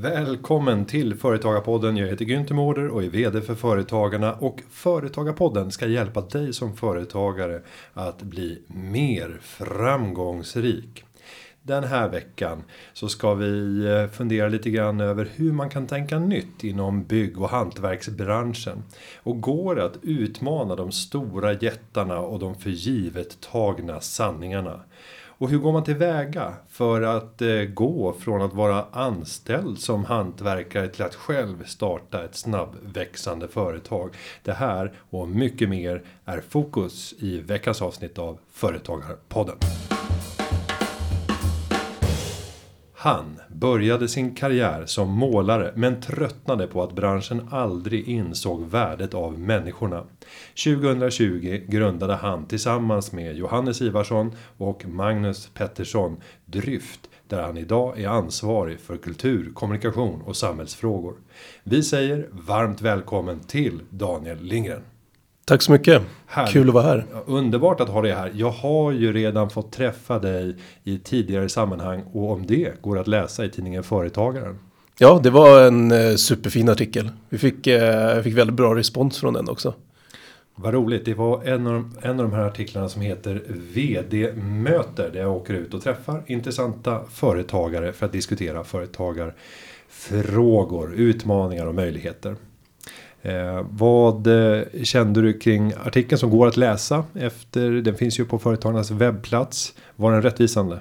Välkommen till Företagarpodden. Jag heter Günther Mårder och är VD för Företagarna. Och Företagarpodden ska hjälpa dig som företagare att bli mer framgångsrik. Den här veckan så ska vi eh, fundera lite grann över hur man kan tänka nytt inom bygg och hantverksbranschen. Och går det att utmana de stora jättarna och de förgivet tagna sanningarna. Och hur går man tillväga för att eh, gå från att vara anställd som hantverkare till att själv starta ett snabbväxande företag? Det här och mycket mer är fokus i veckans avsnitt av Företagarpodden. Han började sin karriär som målare men tröttnade på att branschen aldrig insåg värdet av människorna. 2020 grundade han tillsammans med Johannes Ivarsson och Magnus Pettersson Dryft där han idag är ansvarig för kultur, kommunikation och samhällsfrågor. Vi säger varmt välkommen till Daniel Lindgren. Tack så mycket. Härligt. Kul att vara här. Underbart att ha dig här. Jag har ju redan fått träffa dig i tidigare sammanhang och om det går att läsa i tidningen Företagaren. Ja, det var en eh, superfin artikel. Vi fick, eh, fick väldigt bra respons från den också. Vad roligt. Det var en av, de, en av de här artiklarna som heter VD-möter. Där jag åker ut och träffar intressanta företagare för att diskutera företagarfrågor, utmaningar och möjligheter. Eh, vad eh, kände du kring artikeln som går att läsa efter? Den finns ju på företagarnas webbplats. Var den rättvisande?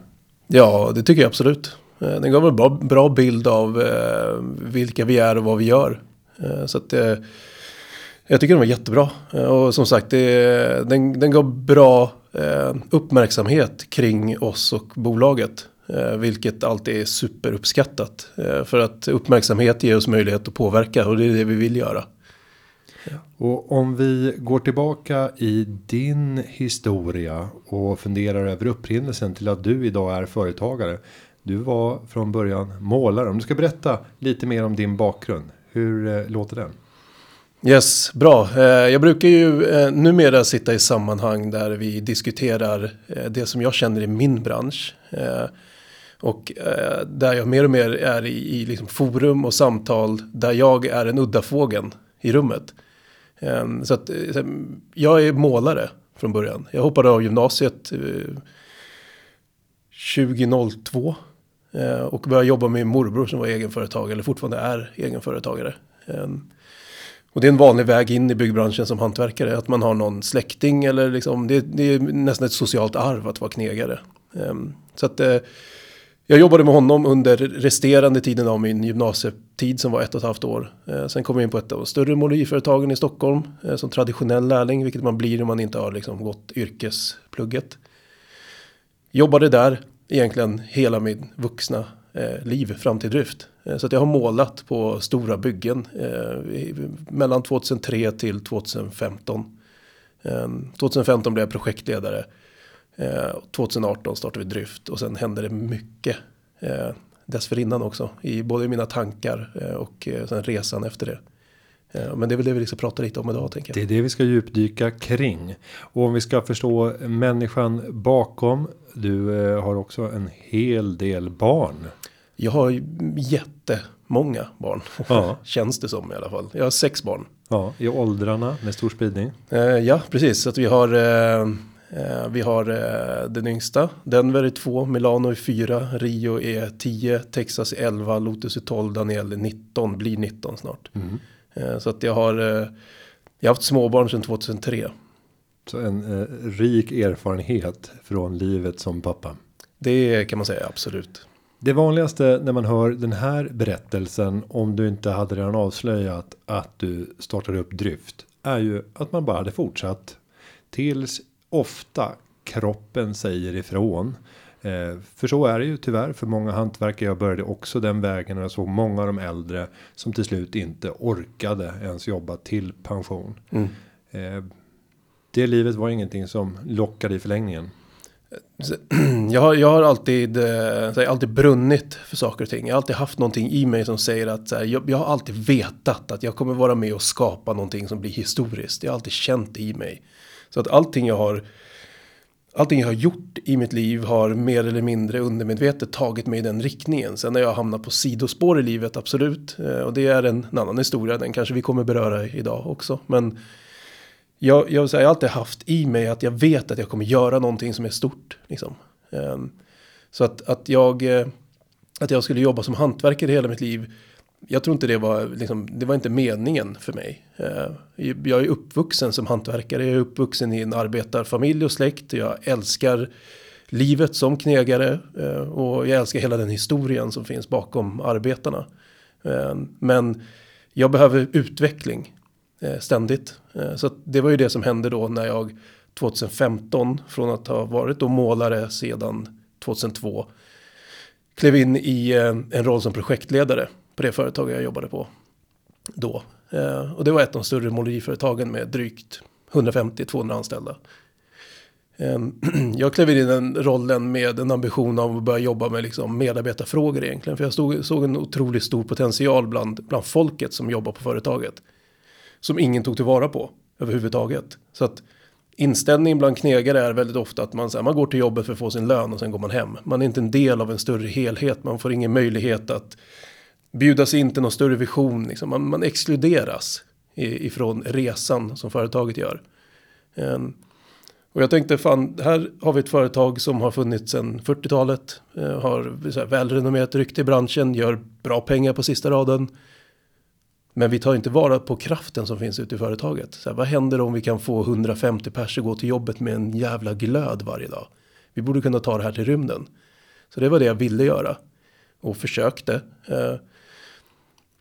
Ja, det tycker jag absolut. Eh, den gav en bra, bra bild av eh, vilka vi är och vad vi gör. Eh, så att eh, jag tycker den var jättebra. Eh, och som sagt, det, den, den gav bra uppmärksamhet kring oss och bolaget. Vilket alltid är superuppskattat. För att uppmärksamhet ger oss möjlighet att påverka och det är det vi vill göra. Och om vi går tillbaka i din historia och funderar över upprinnelsen till att du idag är företagare. Du var från början målare. Om du ska berätta lite mer om din bakgrund. Hur eh, låter den? Yes, bra. Eh, jag brukar ju eh, numera sitta i sammanhang där vi diskuterar det som jag känner i min bransch. Och där jag mer och mer är i, liksom forum och samtal där jag är en udda fågeln i rummet. Ehm, så att eh, jag är målare från början. Jag hoppade av gymnasiet eh, 2002. Eh, och började jobba med min morbror som var egenföretagare, eller fortfarande är egenföretagare. Ehm, och det är en vanlig väg in i byggbranschen som hantverkare. Att man har någon släkting eller liksom, det, det är nästan ett socialt arv att vara knegare. Ehm, så att jag jobbade med honom under resterande tiden av min gymnasietid som var ett och ett halvt år. Eh, sen kom jag in på ett av de större måleriföretagen i Stockholm eh, som traditionell lärling, vilket man blir om man inte har liksom gått yrkesplugget. Jobbade där egentligen hela min vuxna eh, liv fram till drift. Eh, så att jag har målat på stora byggen eh, mellan 2003 till 2015. 2015 eh, blev jag projektledare 2018 eh, startade vi Dryft och sen hände det mycket eh, dessförinnan också. I både mina tankar eh, och sen resan efter det. Men det är väl det vi ska prata lite om idag tänker jag. Det är det vi ska djupdyka kring. Och om vi ska förstå människan bakom. Du har också en hel del barn. Jag har jättemånga barn. Ja. Känns det som i alla fall. Jag har sex barn. Ja, i åldrarna med stor spridning. ja, precis. Så att vi har vi har eh, den yngsta, Denver är 2, Milano är 4, Rio är 10, Texas är 11, Lotus är 12, Daniel är 19, blir 19 snart. Mm. Eh, så att jag har, jag har haft småbarn sedan 2003. Så en eh, rik erfarenhet från livet som pappa. Det kan man säga absolut. Det vanligaste när man hör den här berättelsen om du inte hade redan avslöjat att du startade upp dryft är ju att man bara hade fortsatt tills ofta kroppen säger ifrån. Eh, för så är det ju tyvärr för många hantverkare. Jag började också den vägen och jag såg många av de äldre som till slut inte orkade ens jobba till pension. Mm. Eh, det livet var ingenting som lockade i förlängningen. Jag har, jag har alltid, eh, alltid brunnit för saker och ting. Jag har alltid haft någonting i mig som säger att här, jag, jag, har alltid vetat att jag kommer vara med och skapa någonting som blir historiskt. Jag har alltid känt det i mig. Så att allting jag har allting jag har gjort i mitt liv har mer eller mindre undermedvetet tagit mig i den riktningen. Sen har jag hamnat på sidospår i livet, absolut. Eh, och det är en, en annan historia, den kanske vi kommer beröra idag också. Men jag, jag, säga, jag har alltid haft i mig att jag vet att jag kommer göra någonting som är stort. Liksom. Ehm, så att, att, jag, eh, att jag skulle jobba som hantverkare hela mitt liv. Jag tror inte det var, liksom, det var inte meningen för mig. Eh, jag är uppvuxen som hantverkare. Jag är uppvuxen i en arbetarfamilj och släkt. Jag älskar livet som knegare. Eh, och jag älskar hela den historien som finns bakom arbetarna. Eh, men jag behöver utveckling. Ständigt. Så det var ju det som hände då när jag 2015 från att ha varit då målare sedan 2002 klev in i en roll som projektledare på det företag jag jobbade på då. Eh, och det var ett av de större måleriföretagen med drygt 150-200 anställda. Ehm, jag klev in i den rollen med en ambition av att börja jobba med liksom medarbetarfrågor egentligen. För jag stod, såg en otroligt stor potential bland, bland folket som jobbar på företaget som ingen tog tillvara på överhuvudtaget. Så att inställningen bland knegare är väldigt ofta att man, här, man går till jobbet för att få sin lön och sen går man hem. Man är inte en del av en större helhet, man får ingen möjlighet att bjudas in till någon större vision. Liksom. Man, man exkluderas ifrån resan som företaget gör. Um, och jag tänkte fan, här har vi ett företag som har funnits sedan 40-talet. Eh, har så här, välrenommerat rykte i branschen, gör bra pengar på sista raden. Men vi tar inte vara på kraften som finns ute i företaget. Så här, vad händer om vi kan få 150 pers att gå till jobbet med en jävla glöd varje dag? Vi borde kunna ta det här till rymden. Så det var det jag ville göra. Och försökte. Eh,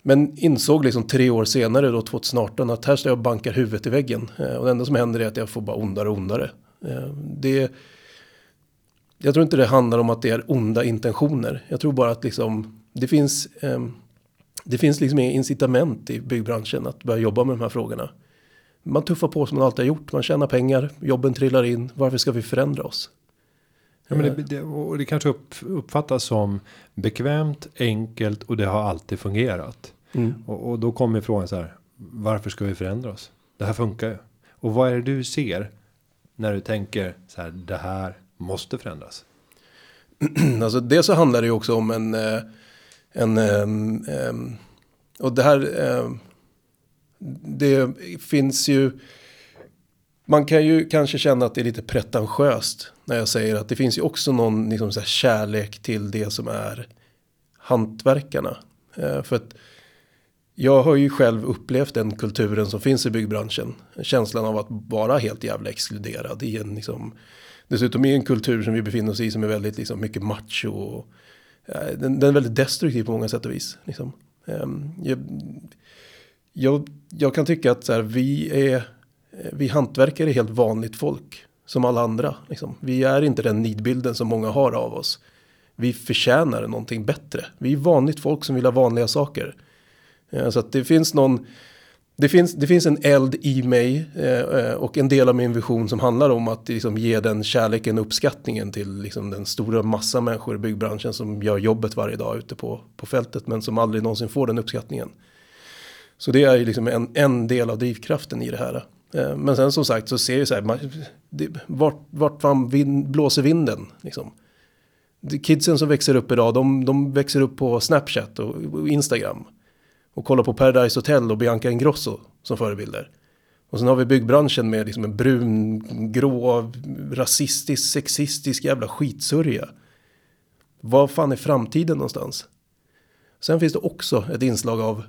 Eh, men insåg liksom tre år senare då 2018 att här står jag och bankar huvudet i väggen. Eh, och det enda som händer är att jag får bara ondare och ondare. Eh, det, jag tror inte det handlar om att det är onda intentioner. Jag tror bara att liksom det finns ehm, det finns liksom incitament i byggbranschen att börja jobba med de här frågorna. Man tuffar på som man alltid har gjort. Man tjänar pengar, jobben trillar in. Varför ska vi förändra oss? Ja, men det, det, och det kanske upp, uppfattas som bekvämt, enkelt och det har alltid fungerat. Mm. Och, och, då kommer frågan så här. Varför ska vi förändra oss? Det här funkar ju. Och vad är det du ser när du tänker så här. Det här måste förändras. alltså det så handlar det ju också om en eh, en um, um, och det här um, det finns ju man kan ju kanske känna att det är lite pretentiöst när jag säger att det finns ju också någon liksom så kärlek till det som är hantverkarna. Uh, för att jag har ju själv upplevt den kulturen som finns i byggbranschen. Känslan av att vara helt jävla exkluderad i en liksom, dessutom i en kultur som vi befinner oss i som är väldigt liksom mycket macho och Eh, den, den, är väldigt destruktiv på många sätt och vis. Liksom. Ehm, jag, jag, jag, kan tycka att så här, vi är eh, vi hantverkare är helt vanligt folk som alla andra. Liksom. Vi är inte den nidbilden som många har av oss. Vi förtjänar någonting bättre. Vi är vanligt folk som vill ha vanliga saker. Eh, så att det finns någon det finns, det finns en eld i mig eh, eh, och en del av min vision som handlar om att liksom, ge den kärleken och uppskattningen till liksom, den stora massa människor i byggbranschen som gör jobbet varje dag ute på, på fältet men som aldrig någonsin får den uppskattningen. Så det är liksom en, en del av drivkraften i det här. Eh, men sen som sagt så ser jag så här, man, det, vart, vart fan vind, blåser vinden liksom. Kidsen som växer upp idag, de, de växer upp på Snapchat och, och Instagram och kollar på Paradise Hotel och Bianca Ingrosso som förebilder. Och sen har vi byggbranschen med liksom en brun, grå, rasistisk, sexistisk jävla skitsörja. Vad fan är framtiden någonstans? Sen finns det också ett inslag av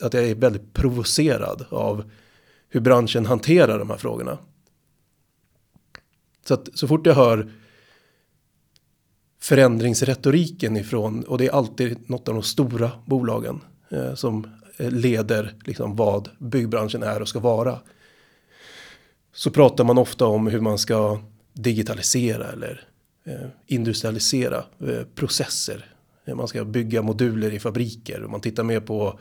att jag är väldigt provocerad av hur branschen hanterar de här frågorna. Så att så fort jag hör förändringsretoriken ifrån, och det är alltid något av de stora bolagen, Eh, som eh, leder liksom vad byggbranschen är och ska vara. Så pratar man ofta om hur man ska digitalisera eller eh, industrialisera processer. Man ska bygga moduler i fabriker och man tittar mer på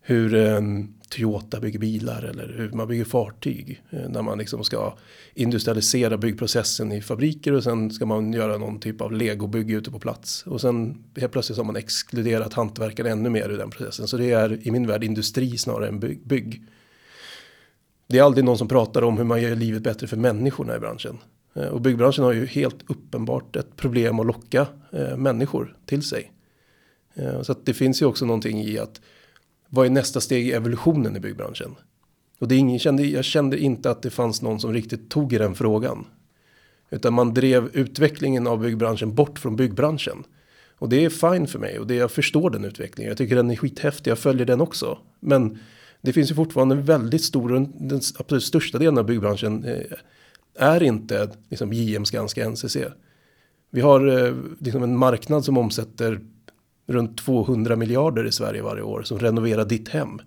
hur ehm, Toyota bygger bilar eller hur man bygger fartyg. Eh, när man liksom ska industrialisera byggprocessen i fabriker och sen ska man göra någon typ av legobygge ute på plats. Och sen helt plötsligt har man exkluderat hantverkare ännu mer ur den processen. Så det är i min värld industri snarare än bygg. Det är aldrig någon som pratar om hur man gör livet bättre för människorna i branschen. Eh, och byggbranschen har ju helt uppenbart ett problem att locka eh, människor till sig. Så att det finns ju också någonting i att vad är nästa steg i evolutionen i byggbranschen? Och det är ingen, kände, jag kände inte att det fanns någon som riktigt tog i den frågan. Utan man drev utvecklingen av byggbranschen bort från byggbranschen. Och det är fine för mig och det, jag förstår den utvecklingen. Jag tycker den är skithäftig, jag följer den också. Men det finns ju fortfarande en väldigt stor, den absolut största delen av byggbranschen eh, är inte liksom JM, Skanska, NCC. Vi har eh, liksom en marknad som omsätter runt 200 miljarder i Sverige varje år som renoverar ditt hem.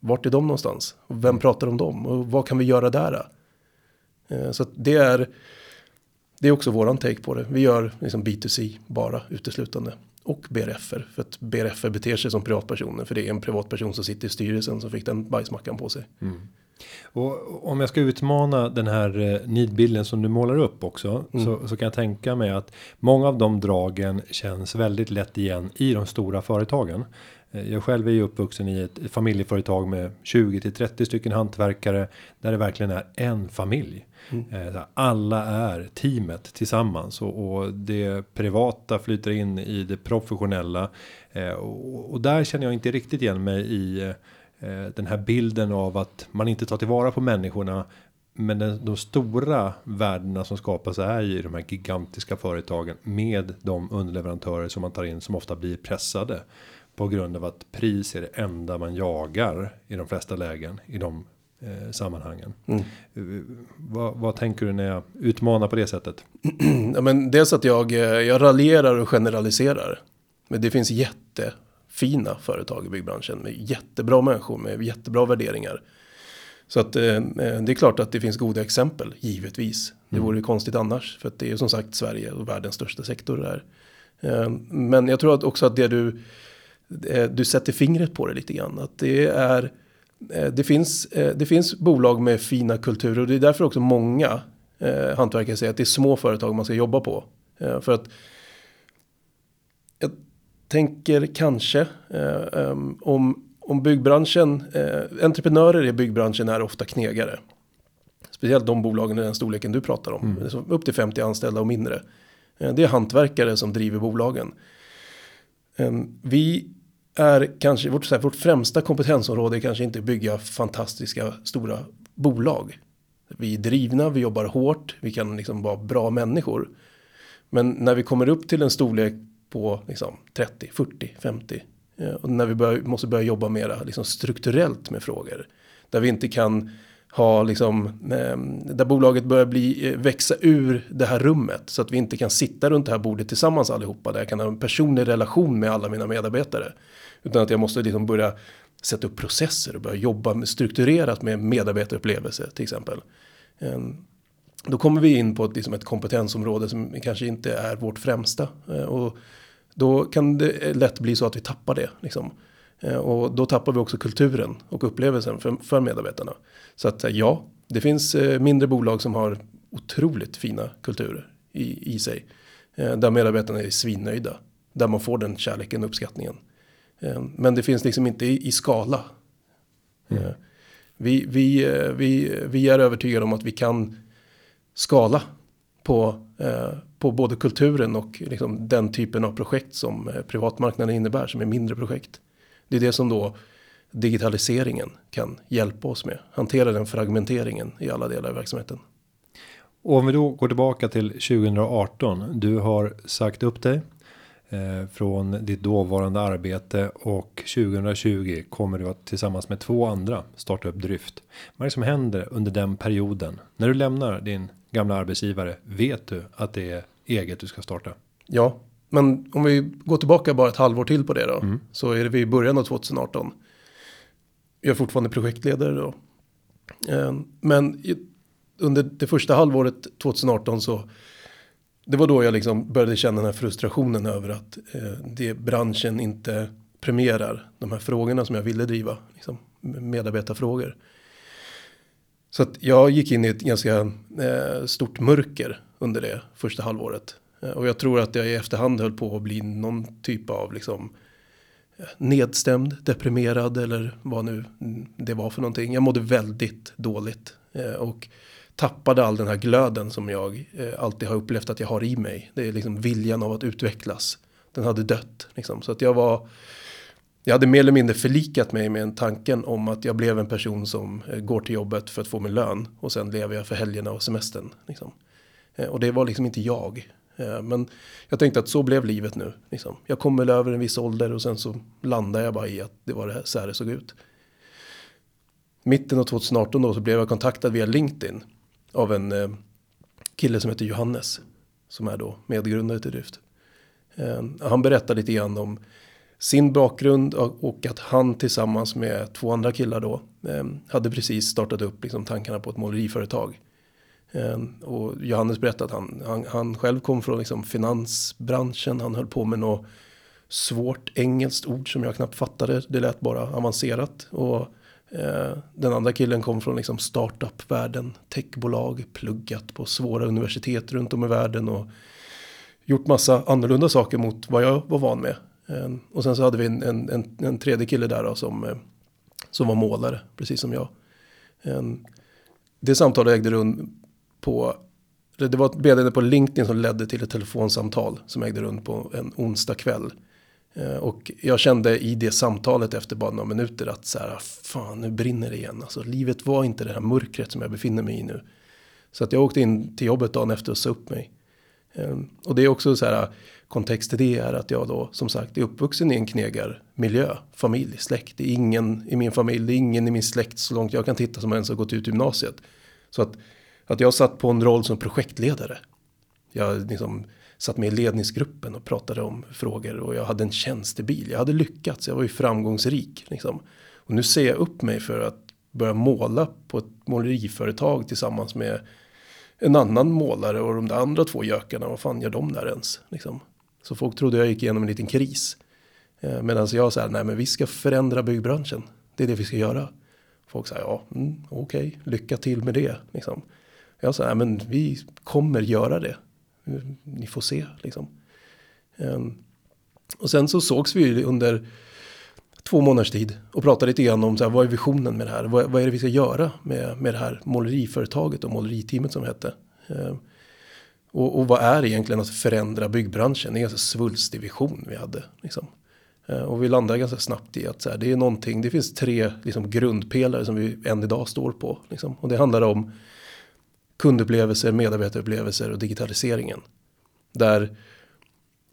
Vart är de någonstans? Och vem pratar om dem? Och vad kan vi göra där? Eh, så det är det är också våran take på det. Vi gör liksom B2C bara uteslutande. Och BRFer. För att BRFer beter sig som privatpersoner. För det är en privatperson som sitter i styrelsen som fick den bajsmackan på sig. Mm. Och om jag ska utmana den här eh, nidbilden som du målar upp också. Mm. Så, så kan jag tänka mig att många av de dragen känns väldigt lätt igen i de stora företagen. Eh, jag själv är ju uppvuxen i ett familjeföretag med 20 till 30 stycken hantverkare. Där det verkligen är en familj. Mm. Eh, alla är teamet tillsammans och, och det privata flyter in i det professionella. Och, och där känner jag inte riktigt igen mig i den här bilden av att man inte tar tillvara på människorna. Men den, de stora värdena som skapas är i de här gigantiska företagen med de underleverantörer som man tar in som ofta blir pressade på grund av att pris är det enda man jagar i de flesta lägen i de eh, sammanhangen. Mm. Uh, vad, vad, tänker du när jag utmanar på det sättet? ja, men dels att jag, eh, jag raljerar och generaliserar. Men det finns jättefina företag i byggbranschen med jättebra människor med jättebra värderingar. Så att eh, eh det är klart att det finns goda exempel, givetvis. Det mm. vore konstigt annars, för att det är ju som sagt Sverige och världens största sektor där. Eh, men jag tror att också att det du Eh, du sätter fingret på det lite grann. Att det är eh, det finns, eh, det finns bolag med fina kulturer och det är därför också många eh, hantverkare säger att det är små företag man ska jobba på. För att jag tänker kanske eh, om, om byggbranschen, eh, entreprenörer i byggbranschen är ofta knegare. Speciellt de bolagen i den storleken du pratar om, mm. upp till 50 anställda och mindre. det är hantverkare som driver bolagen. vi är kanske vårt, här, vårt främsta kompetensområde är kanske inte bygga fantastiska stora bolag. Vi är drivna, vi jobbar hårt, vi kan liksom vara bra människor. Men när vi kommer upp till en storlek på liksom 30, 40, 50 och när vi börjar, måste börja jobba mera liksom strukturellt med frågor. Där vi inte kan ha liksom, ehm, där bolaget börjar bli, eh, växa ur det här rummet. Så att vi inte kan sitta runt det här bordet tillsammans allihopa. Där jag kan ha en personlig relation med alla mina medarbetare. Utan att jag måste liksom börja sätta upp processer och börja jobba med, strukturerat med medarbetarupplevelse till exempel. Ehm, då kommer vi in på ett, liksom ett kompetensområde som kanske inte är vårt främsta. Eh, och då kan det lätt bli så att vi tappar det. Liksom. Eh, och då tappar vi också kulturen och upplevelsen för, för medarbetarna. Så att eh, ja, det finns mindre bolag som har otroligt fina kulturer i, i sig. Där medarbetarna är svinnöjda. Där man får den kärleken och uppskattningen. Eh, men det finns liksom inte i, i skala. Mm. Eh, vi, vi, eh, vi, vi är övertygade om att vi kan skala på, eh, på både kulturen och liksom den typen av projekt som eh, privatmarknaden innebär, som är mindre projekt. Det är det som då digitaliseringen kan hjälpa oss med. Hantera den fragmenteringen i alla delar av verksamheten. Och om vi då går tillbaka till 2018. Du har sagt upp dig från ditt dåvarande arbete och 2020 kommer du att tillsammans med två andra starta upp Dryft. Vad är det som händer under den perioden? När du lämnar din gamla arbetsgivare, vet du att det är eget du ska starta? Ja, men om vi går tillbaka bara ett halvår till på det då. Mm. Så är det vid början av 2018. Jag är fortfarande projektledare då. Eh, men under det första halvåret 2018 så det var då jag liksom började känna den här frustrationen över att eh, det branschen inte premierar de här frågorna som jag ville driva, liksom, medarbetarfrågor. Så att jag gick in i ett ganska eh, stort mörker under det första halvåret. Eh, och jag tror att jag i efterhand höll på att bli någon typ av liksom, eh, nedstämd, deprimerad eller vad nu det var för någonting. Jag mådde väldigt dåligt. Eh, och tappade all den här glöden som jag eh, alltid har upplevt att jag har i mig. Det är liksom viljan av att utvecklas. Den hade dött liksom. Så att jag var jag hade mer eller mindre förlikat mig med en tanken om att jag blev en person som eh, går till jobbet för att få min lön och sen lever jag för helgerna och semestern. Liksom. Eh, och det var liksom inte jag. Eh, men jag tänkte att så blev livet nu. Liksom. Jag kom väl över en viss ålder och sen så landade jag bara i att det var det här, så här det såg ut. Mitten av 2018 då så blev jag kontaktad via LinkedIn av en eh, kille som heter Johannes. Som är då medgrundare till Drift. Eh, han berättar lite grann om sin bakgrund och att han tillsammans med två andra killar då eh, hade precis startat upp liksom tankarna på ett måleriföretag. Eh, och Johannes berättade att han, han, han själv kom från liksom finansbranschen. Han höll på med något svårt engelskt ord som jag knappt fattade. Det lät bara avancerat. Och Eh, den andra killen kom från liksom startup-världen, techbolag, pluggat på svåra universitet runt om i världen och gjort massa annorlunda saker mot vad jag var van med. Eh, och sen så hade vi en, en, en, en tredje kille där då, som, eh, som var målare, precis som jag. Det samtalet ägde rum på, det var ett meddelande på LinkedIn som ledde till ett telefonsamtal som ägde rum på en onsdag kväll. Eh, och jag kände i det samtalet efter bara några minuter att så här, ah, fan nu brinner det igen. Alltså livet var inte det här mörkret som jag befinner mig i nu. Så att jag åkte in till jobbet dagen efter och sa upp mig. Ehm, och det är också så här, kontext till det är att jag då som sagt är uppvuxen i en knegarmiljö, familj, släkt. Det är ingen i min familj, det är ingen i min släkt så långt jag kan titta som ens har gått ut gymnasiet. Så att, att jag satt på en roll som projektledare. Jag liksom satt med i ledningsgruppen och pratade om frågor och jag hade en tjänstebil. Jag hade lyckats, jag var ju framgångsrik. Liksom. Och nu ser jag upp mig för att börja måla på ett måleriföretag tillsammans med en annan målare och de där andra två gökarna, vad fan gör de där ens? Liksom. Så folk trodde jag gick igenom en liten kris. Eh, medan jag sa, nej men vi ska förändra byggbranschen. Det är det vi ska göra. Folk sa, ja, mm, okej, okay, lycka till med det. Liksom. Jag sa, nej men vi kommer göra det. Eh, ni får se, liksom. Ehm, och sen så sågs vi under två månaders tid och pratade lite grann om så här, vad är visionen med det här? Vad, vad är det vi ska göra med, med det här måleriföretaget och måleriteamet som hette? Ehm, och, och, vad är egentligen att förändra byggbranschen? Det är en ganska svulstig vision vi hade. Liksom. Ehm, och vi landade ganska snabbt i att så här, det är någonting, det finns tre liksom, grundpelare som vi än idag står på. Liksom. Och det handlar om kundupplevelser, medarbetarupplevelser och digitaliseringen. Där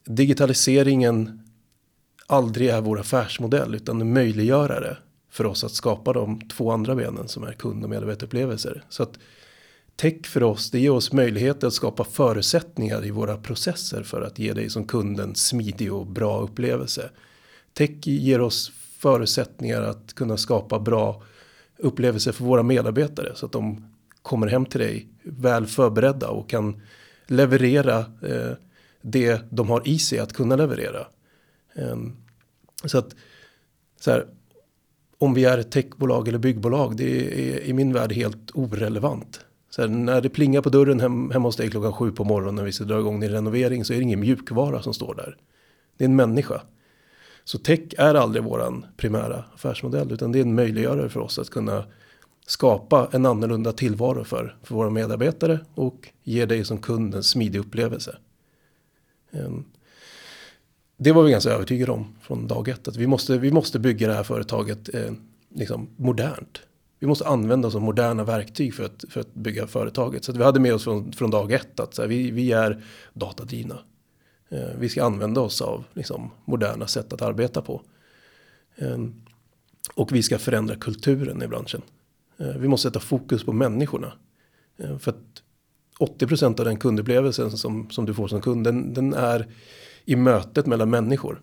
digitaliseringen aldrig är vår affärsmodell utan en möjliggörare för oss att skapa de två andra benen som är kund och medarbetarupplevelser. Så att Tech för oss, det ger oss möjlighet att skapa förutsättningar i våra processer för att ge dig som kund en smidig och bra upplevelse. Tech ger oss förutsättningar att kunna skapa bra upplevelser för våra medarbetare så att de kommer hem till dig väl förberedda och kan leverera eh, det de har i sig att kunna leverera. Eh, så att så här, om vi är ett techbolag eller byggbolag, det är i min värld helt orelevant. Så här, när det plingar på dörren hem, hemma hos dig klockan sju på morgonen när vi ska dra igång din renovering så är det ingen mjukvara som står där. Det är en människa. Så tech är aldrig våran primära affärsmodell utan det är en möjliggörare för oss att kunna skapa en annorlunda tillvaro för, för våra medarbetare och ge dig som kund en smidig upplevelse. Ehm, det var vi ganska övertygade om från dag ett att vi måste, vi måste bygga det här företaget eh, liksom modernt vi måste använda oss av moderna verktyg för att, för att bygga företaget. Så att vi hade med oss från, från dag ett att så här, vi, vi är datadrivna. Ehm, vi ska använda oss av liksom, moderna sätt att arbeta på. Ehm, och vi ska förändra kulturen i branschen. Eh, vi måste sätta fokus på människorna. Eh, för att 80% av den kundupplevelsen som, som du får som kund, den, den är i mötet mellan människor.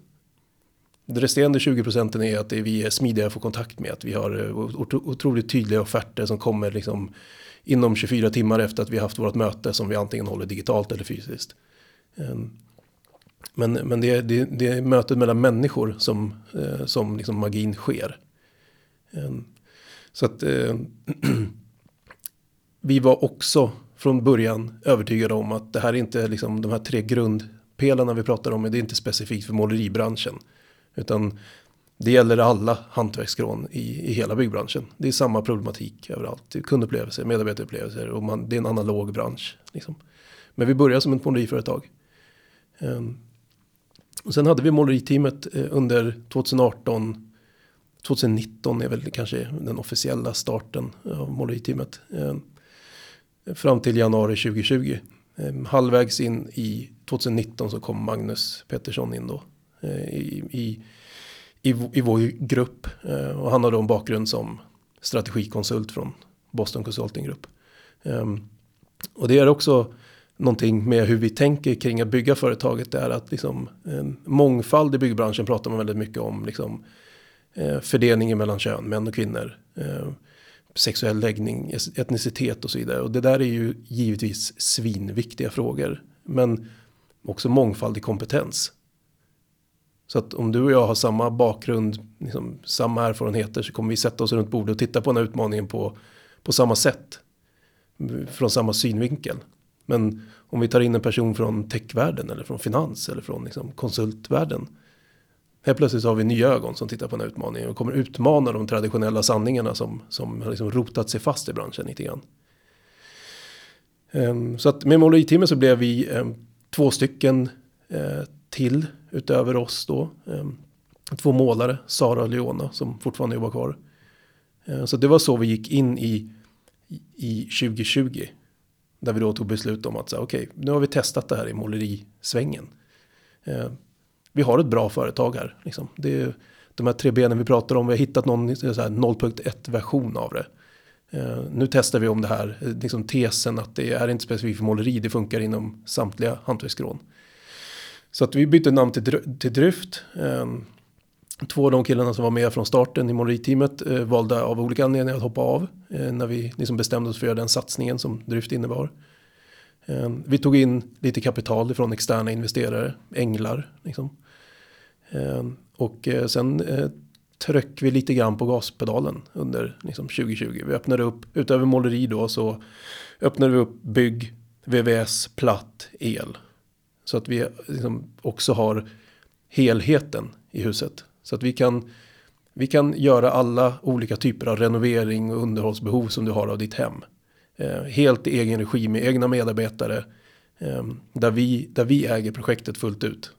Det resterande 20 procenten är att vi är smidiga att få kontakt med. Att vi har eh, otroligt tydliga offerter som kommer liksom inom 24 timmar efter att vi haft vårt möte som vi antingen håller digitalt eller fysiskt. Ehm, men, men det, är, det, det är mötet mellan människor som, som liksom magin sker. Ehm, så att eh, vi var också från början övertygade om att det här är inte liksom de här tre grundpelarna vi pratar om. Det är inte specifikt för måleribranschen. Utan det gäller alla hantverksskrån i, i hela byggbranschen. Det är samma problematik överallt. Kundupplevelser, medarbetarupplevelser och man, det är en analog bransch. Liksom. Men vi började som ett måleriföretag. Um, och sen hade vi måleriteamet eh, under 2018 2019 är väl kanske den officiella starten av måleriteamet. Ehm, fram till januari 2020. Ehm, halvvägs in i 2019 så kom Magnus Pettersson in då. Eh, I, i i, i vår grupp. Eh, och han har då en bakgrund som strategikonsult från Boston Consulting Group. Ehm, och det är också någonting med hur vi tänker kring att bygga företaget. Det är att liksom, mångfald i byggbranschen pratar man väldigt mycket om. Liksom, eh, fördelningen mellan kön, män och kvinnor. Eh, sexuell läggning, etnicitet och så vidare. Och det där är ju givetvis svinviktiga frågor. Men också mångfald i kompetens. Så att om du och jag har samma bakgrund, liksom, samma erfarenheter så kommer vi sätta oss runt bordet och titta på den här utmaningen på, på samma sätt. Från samma synvinkel. Men om vi tar in en person från techvärlden eller från finans eller från liksom, konsultvärlden. Helt plötsligt så har vi nya ögon som tittar på den här utmaningen och kommer utmana de traditionella sanningarna som, som har liksom rotat sig fast i branschen lite grann. Um, så att med måleriteamet så blev vi um, två stycken uh, till utöver oss då. Ehm, två målare, Sara och Leona, som fortfarande jobbar kvar. Så det var så vi gick in i, i 2020. Där vi då tog beslut om att säga okej, okay, nu har vi testat det här i målerisvängen. Ehm, vi har ett bra företag här. Liksom. Det är de här tre benen vi pratar om. Vi har hittat någon eh, 0.1 version av det. Eh, nu testar vi om det här, eh, liksom tesen att det är inte specifikt för måleri, det funkar inom samtliga hantverksskrån. Så att vi bytte namn till, till Dryft. Ehm, två av de killarna som var med från starten i måleriteamet valde av olika anledningar att hoppa av. När vi liksom bestämde oss för att göra den satsningen som Dryft innebar. Ehm, vi tog in lite kapital från externa investerare, änglar. Liksom. Ehm, och eh, sen eh, tryck vi lite grann på gaspedalen under liksom, 2020. Vi öppnade upp, utöver måleri då, så öppnade vi upp bygg, VVS, platt, el så att vi liksom också har helheten i huset. Så att vi kan, vi kan göra alla olika typer av renovering och underhållsbehov som du har av ditt hem. Eh, helt i egen regi med egna medarbetare. Eh, där, vi, där vi äger projektet fullt ut.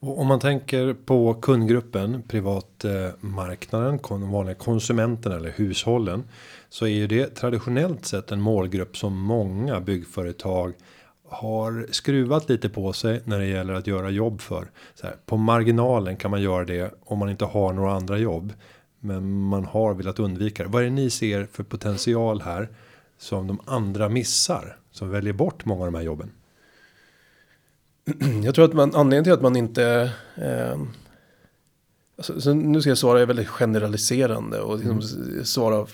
Och om man tänker på kundgruppen, privatmarknaden, de vanliga konsumenterna eller hushållen. Så är ju det traditionellt sett en målgrupp som många byggföretag har skruvat lite på sig när det gäller att göra jobb för. Så här, på marginalen kan man göra det om man inte har några andra jobb. Men man har velat undvika det. Vad är det ni ser för potential här? Som de andra missar. Som väljer bort många av de här jobben. Jag tror att man, anledningen till att man inte eh, alltså, nu ska jag svara väldigt generaliserande och liksom mm. svara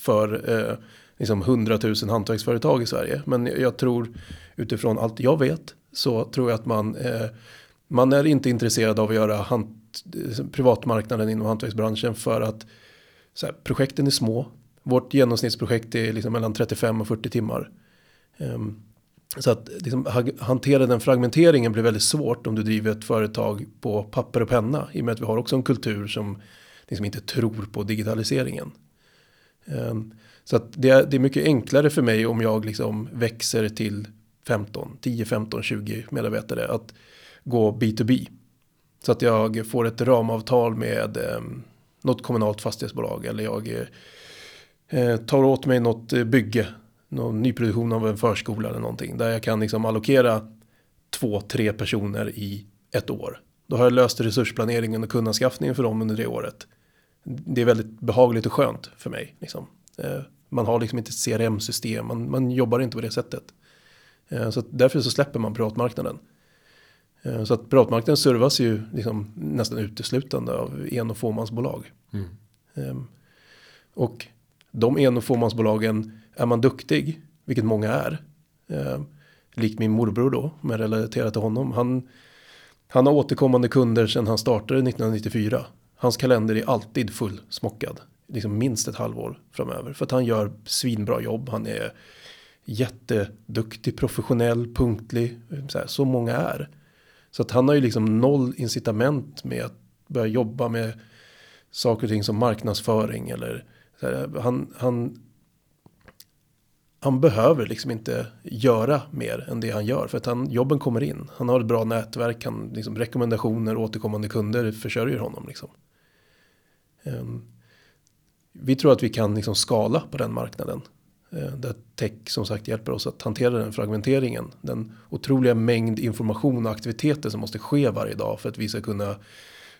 för eh, liksom 100 000 hantverksföretag i Sverige. Men jag tror utifrån allt jag vet så tror jag att man, eh, man är inte intresserad av att göra privatmarknaden inom hantverksbranschen för att så här, projekten är små. Vårt genomsnittsprojekt är liksom mellan 35 och 40 timmar. Um, så att liksom, hantera den fragmenteringen blir väldigt svårt om du driver ett företag på papper och penna. I och med att vi har också en kultur som liksom inte tror på digitaliseringen. Um, så att det, är, det är mycket enklare för mig om jag liksom växer till 15, 10, 15, 20 medarbetare att gå B2B. Så att jag får ett ramavtal med eh, något kommunalt fastighetsbolag eller jag eh, tar åt mig något eh, bygge, någon nyproduktion av en förskola eller någonting där jag kan liksom allokera två, tre personer i ett år. Då har jag löst resursplaneringen och kundanskaffningen för dem under det året. Det är väldigt behagligt och skönt för mig. Liksom. Eh, man har liksom inte ett CRM-system, man, man jobbar inte på det sättet. Eh, så därför så släpper man privatmarknaden. Eh, så att privatmarknaden servas ju liksom nästan uteslutande av en och fåmansbolag. Mm. Ehm, och de en och fåmansbolagen är man duktig, vilket många är. Ehm, Likt min morbror då, om jag relaterar till honom. Han, han har återkommande kunder sedan han startade 1994. Hans kalender är alltid fullsmockad. Liksom minst ett halvår framöver. För att han gör svinbra jobb. Han är jätteduktig, professionell, punktlig. Så, här, så många är. Så att han har ju liksom noll incitament med att börja jobba med saker och ting som marknadsföring eller så här, han, han, han behöver liksom inte göra mer än det han gör för att han, jobben kommer in. Han har ett bra nätverk, han, liksom, rekommendationer, återkommande kunder försörjer honom. Liksom. Um, vi tror att vi kan liksom skala på den marknaden. Eh, där tech som sagt hjälper oss att hantera den fragmenteringen. Den otroliga mängd information och aktiviteter som måste ske varje dag för att vi ska kunna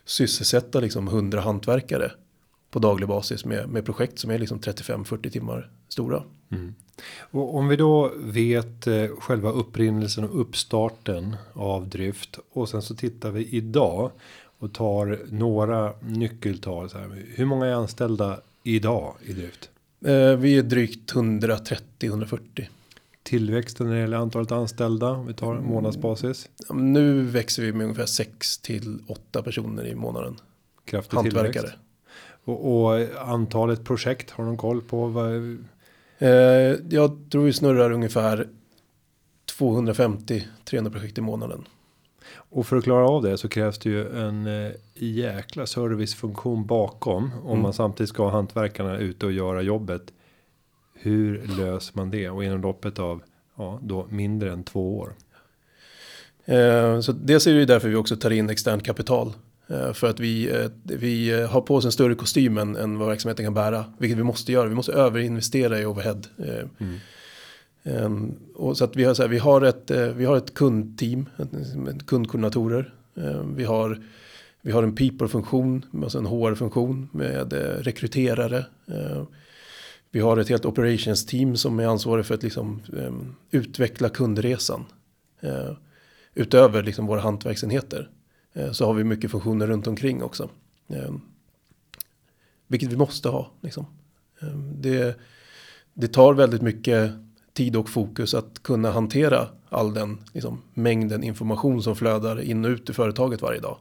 sysselsätta liksom 100 hantverkare på daglig basis med, med projekt som är liksom 35-40 timmar stora. Mm. Och om vi då vet eh, själva upprinnelsen och uppstarten av drift och sen så tittar vi idag och tar några nyckeltal. Så här, hur många är anställda idag i drift? Eh, vi är drygt 130-140. Tillväxten när det gäller antalet anställda vi tar mm. månadsbasis? Nu växer vi med ungefär 6 till 8 personer i månaden. Kraftig Hantverkare. Tillväxt. Och, och, antalet projekt har de koll på? Vad... Eh, jag tror vi snurrar ungefär 250-300 projekt i månaden. Och för att klara av det så krävs det ju en eh, jäkla servicefunktion bakom. Om mm. man samtidigt ska ha hantverkarna ute och göra jobbet. Hur löser man det? Och inom loppet av ja, då mindre än två år. Eh, så dels är det ju därför vi också tar in externt kapital. Eh, för att vi, eh, vi har på oss en större kostym än, än vad verksamheten kan bära. Vilket vi måste göra. Vi måste överinvestera i overhead. Mm. Um, och så att vi har, så här, vi har ett, eh, vi har ett kundteam, ett, kundkoordinatorer. Um, vi, har, vi har en people-funktion, alltså en HR-funktion med eh, rekryterare. Uh, vi har ett helt operations team som är ansvarig för att liksom, um, utveckla kundresan. Utöver liksom våra hantverksenheter. Eh, så har vi mycket funktioner runt omkring också. Vilket vi måste ha. Liksom. det, det tar väldigt mycket tid och fokus att kunna hantera all den liksom, mängden information som flödar in och ut i företaget varje dag.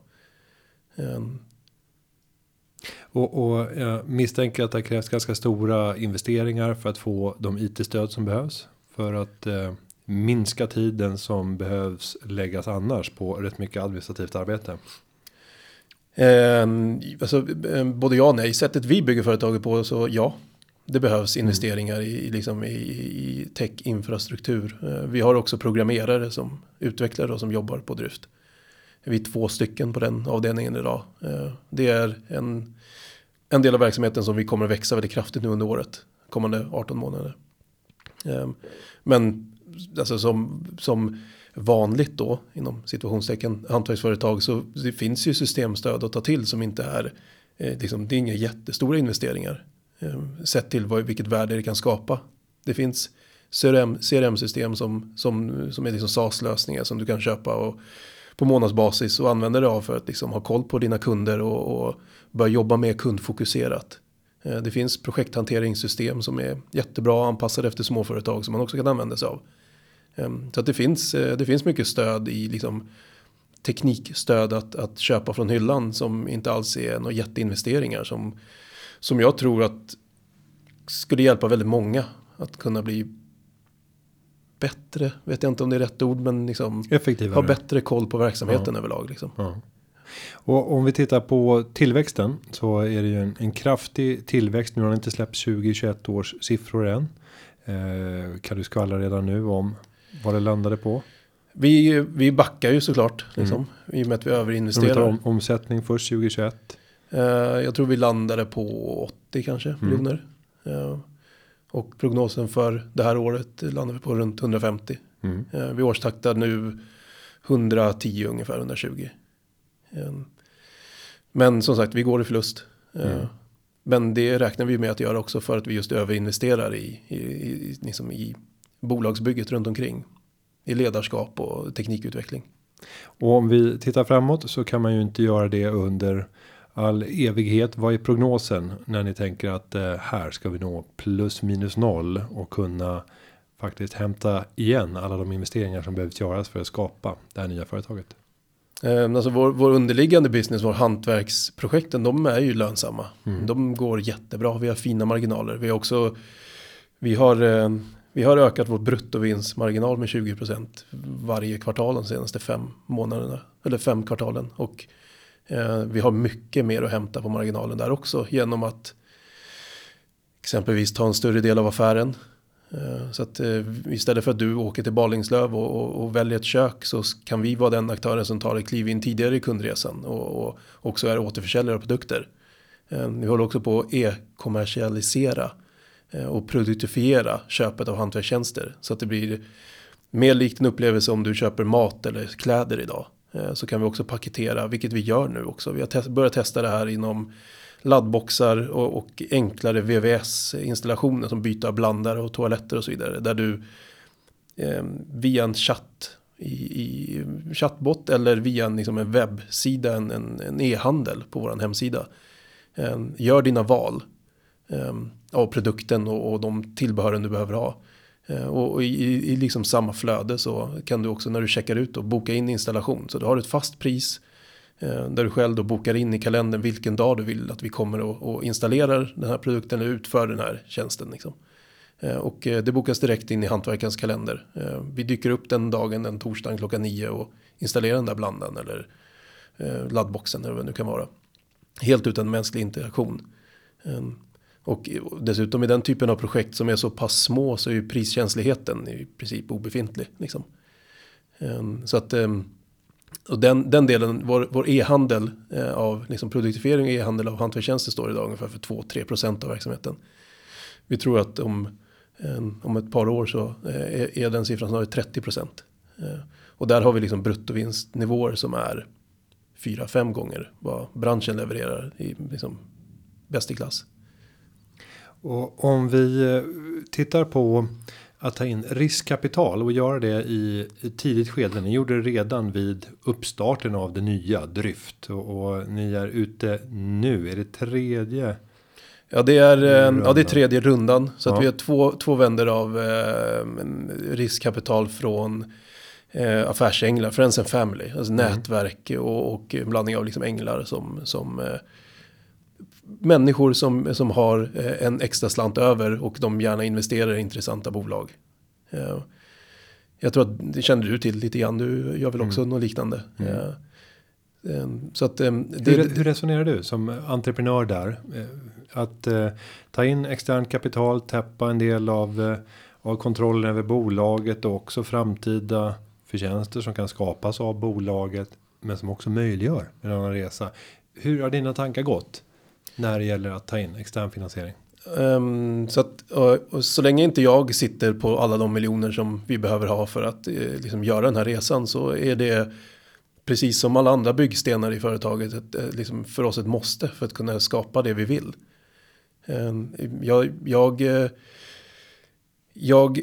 Och, och jag misstänker att det krävs ganska stora investeringar för att få de it-stöd som behövs. För att eh, minska tiden som behövs läggas annars på rätt mycket administrativt arbete. Eh, alltså, eh, både ja och nej. Sättet vi bygger företaget på så ja. Det behövs mm. investeringar i, liksom i, i tech-infrastruktur. Eh, vi har också programmerare som utvecklare och som jobbar på drift. Vi är två stycken på den avdelningen idag. Eh, det är en en del av verksamheten som vi kommer att växa väldigt kraftigt nu under året. Kommande 18 månader. Ehm, men alltså som, som vanligt då inom situationstecken hantverksföretag så det finns ju systemstöd att ta till som inte är eh, liksom, det är inga jättestora investeringar. Eh, sett till vad, vilket värde det kan skapa. Det finns CRM, CRM-system som, som, som är liksom SAS-lösningar som du kan köpa och på månadsbasis och använda det av för att liksom ha koll på dina kunder och, och börja jobba mer kundfokuserat. Eh, det finns projekthanteringssystem som är jättebra anpassade efter småföretag som man också kan använda sig av. Ehm, så att det finns, eh, det finns mycket stöd i liksom teknikstöd att, att köpa från hyllan som inte alls är några jätteinvesteringar som, som jag tror att skulle hjälpa väldigt många att kunna bli bättre, vet jag inte om det är rätt ord, men liksom ha bättre koll på verksamheten ja. överlag. Liksom. Ja. Och om vi tittar på tillväxten så är det ju en, en kraftig tillväxt. Nu har det inte släppt 2021 års siffror än. Eh, kan du skvallra redan nu om vad det landade på? Vi, vi backar ju såklart liksom, mm. i och med att vi överinvesterar. Om, omsättning först 2021. Eh, jag tror vi landade på 80 kanske mm. miljoner. Eh, och prognosen för det här året landar vi på runt 150. Mm. Eh, vi årstaktar nu 110 ungefär 120. Ehm, men som sagt, vi går i förlust. Mm. Men det räknar vi med att göra också för att vi just överinvesterar i, i, i, liksom i bolagsbygget runt omkring. I ledarskap och teknikutveckling. Och om vi tittar framåt så kan man ju inte göra det under all evighet. Vad är prognosen när ni tänker att eh, här ska vi nå plus minus noll och kunna faktiskt hämta igen alla de investeringar som behövs göras för att skapa det här nya företaget? Eh, alltså vår, vår underliggande business, vår hantverksprojekten, de är ju lönsamma. Mm. De går jättebra, vi har fina marginaler. Vi har också, vi har, eh, vi har ökat vår bruttovinstmarginal med 20% varje kvartal de senaste fem månaderna. Eller fem kvartalen. Och Eh, vi har mycket mer att hämta på marginalen där också genom att exempelvis ta en större del av affären. Eh, så att eh, istället för att du åker till Balingslöv och, och, och, väljer ett kök så kan vi vara den aktören som tar ett kliv in tidigare i kundresan och, och också är återförsäljare av produkter. Eh, vi håller också på att e-kommersialisera eh, och produktifiera köpet av hantverkstjänster så att det blir mer likt en upplevelse om du köper mat eller kläder idag. Eh, så kan vi också paketera, vilket vi gör nu också. Vi har börjat testa det här inom laddboxar och, och enklare VVS-installationer som byta blandare och toaletter och så vidare. Där du eh, via en chatt i, i chattbot eller via en, liksom en webbsida, en, en e-handel på vår hemsida. Eh, gör dina val eh, av produkten och, och de tillbehören du behöver ha. Eh, och, i, i, liksom samma flöde så kan du också när du checkar ut och boka in installation. Så du har ett fast pris eh, där du själv då bokar in i kalendern vilken dag du vill att vi kommer och, och installerar den här produkten eller utför den här tjänsten. Liksom. Eh, och det bokas direkt in i hantverkarens kalender. Vi dyker upp den dagen, den torsdagen klockan nio och installerar den där blandan eller laddboxen eller vad det nu kan vara. Helt utan mänsklig interaktion. Ehm, och dessutom i den typen av projekt som är så pass små så är ju priskänsligheten i princip obefintlig. Liksom. Ehm, så att ehm, och den, den delen, vår, vår e-handel eh, av liksom produktifiering och e-handel av hantverkstjänster står idag ungefär för 2-3% av verksamheten. Vi tror att om, ehm, om ett par år så eh, är, är den siffran snarare 30%. Och där har vi liksom bruttovinstnivåer som är 4-5 gånger vad branschen levererar i liksom bäst i klass. Och om vi eh, tittar på att ta in riskkapital och göra det i tidigt skede. Ni gjorde det redan vid uppstarten av det nya Dryft och, och ni är ute nu. Är det tredje? Ja, det är, rundan. Eh, ja, det är tredje rundan så ja. att vi har två, två vänder av eh, riskkapital från eh, affärsänglar, Friends and Family, alltså mm. nätverk och, och blandning av liksom änglar som, som eh, människor som, som har eh, en extra slant över och de gärna investerar i intressanta bolag. Eh, jag tror att det kände du till lite grann, du gör väl också mm. något liknande. Mm. Eh, så att, det, hur, hur, resonerar du som entreprenör där? Att ta in externt kapital, täppa en del av, av kontrollen över bolaget och också framtida förtjänster som kan skapas av bolaget. Men som också möjliggör en annan resa. Hur har dina tankar gått? När det gäller att ta in extern finansiering? Um, så att och, och så länge inte jag sitter på alla de miljoner som vi behöver ha för att eh, liksom göra den här resan så är det precis som alla andra byggstenar i företaget ett, eh, liksom för oss ett måste för att kunna skapa det vi vill. Um, jag, jag, eh, jag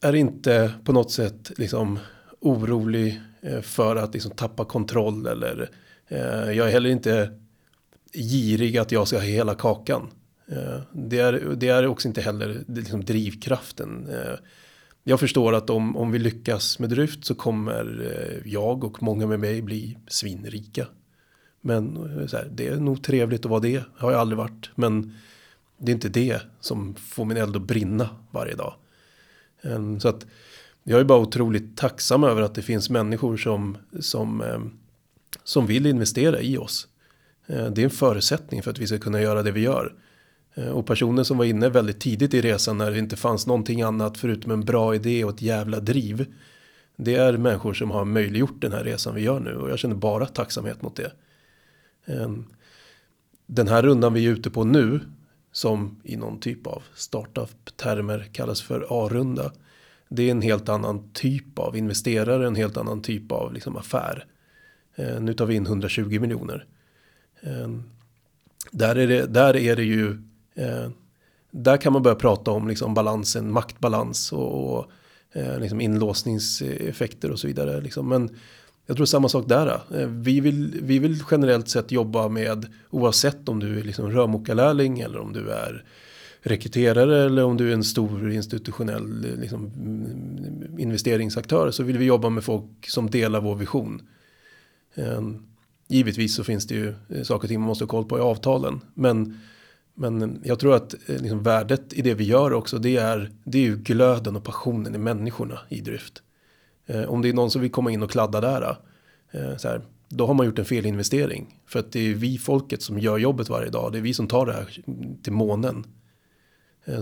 är inte på något sätt liksom orolig eh, för att liksom tappa kontroll eller eh, jag är heller inte girig att jag ska ha hela kakan. Eh, det är, det är också inte heller liksom drivkraften. Eh, jag förstår att om, om vi lyckas med Dryft så kommer eh, jag och många med mig bli svinrika. Men här, det är nog trevligt att vara det, har jag aldrig varit. Men det är inte det som får min eld att brinna varje dag. Ehm, så att jag är bara otroligt tacksam över att det finns människor som, som, ehm, som vill investera i oss. Eh, det är en förutsättning för att vi ska kunna göra det vi gör. Eh, och personen som var inne väldigt tidigt i resan när det inte fanns någonting annat förutom en bra idé och ett jävla driv. Det är människor som har möjliggjort den här resan vi gör nu och jag känner bara tacksamhet mot det. Ehm, den här rundan vi är ute på nu som i någon typ av startup-termer kallas för A-runda. Det är en helt annan typ av investerare, en helt annan typ av liksom affär. Ehm, nu tar vi in 120 miljoner. Ehm, där är det, där är det ju, eh, där kan man börja prata om liksom balansen, maktbalans och, och eh, liksom inlåsningseffekter och så vidare. Liksom. Men jag tror samma sak där. Eh. Vi vill, vi vill generellt sett jobba med oavsett om du är liksom rörmokarlärling eller om du är rekryterare eller om du är en stor institutionell liksom, investeringsaktör så vill vi jobba med folk som delar vår vision. Ehm, Givetvis så finns det ju eh, saker och ting man måste ha koll på i avtalen. Men, men jag tror att eh, liksom värdet i det vi gör också det är, det är ju glöden och passionen i människorna i drift. Eh, om det är någon som vill komma in och kladda där. Så här, då har man gjort en felinvestering. För att det är vi folket som gör jobbet varje dag. Det är vi som tar det här till månen.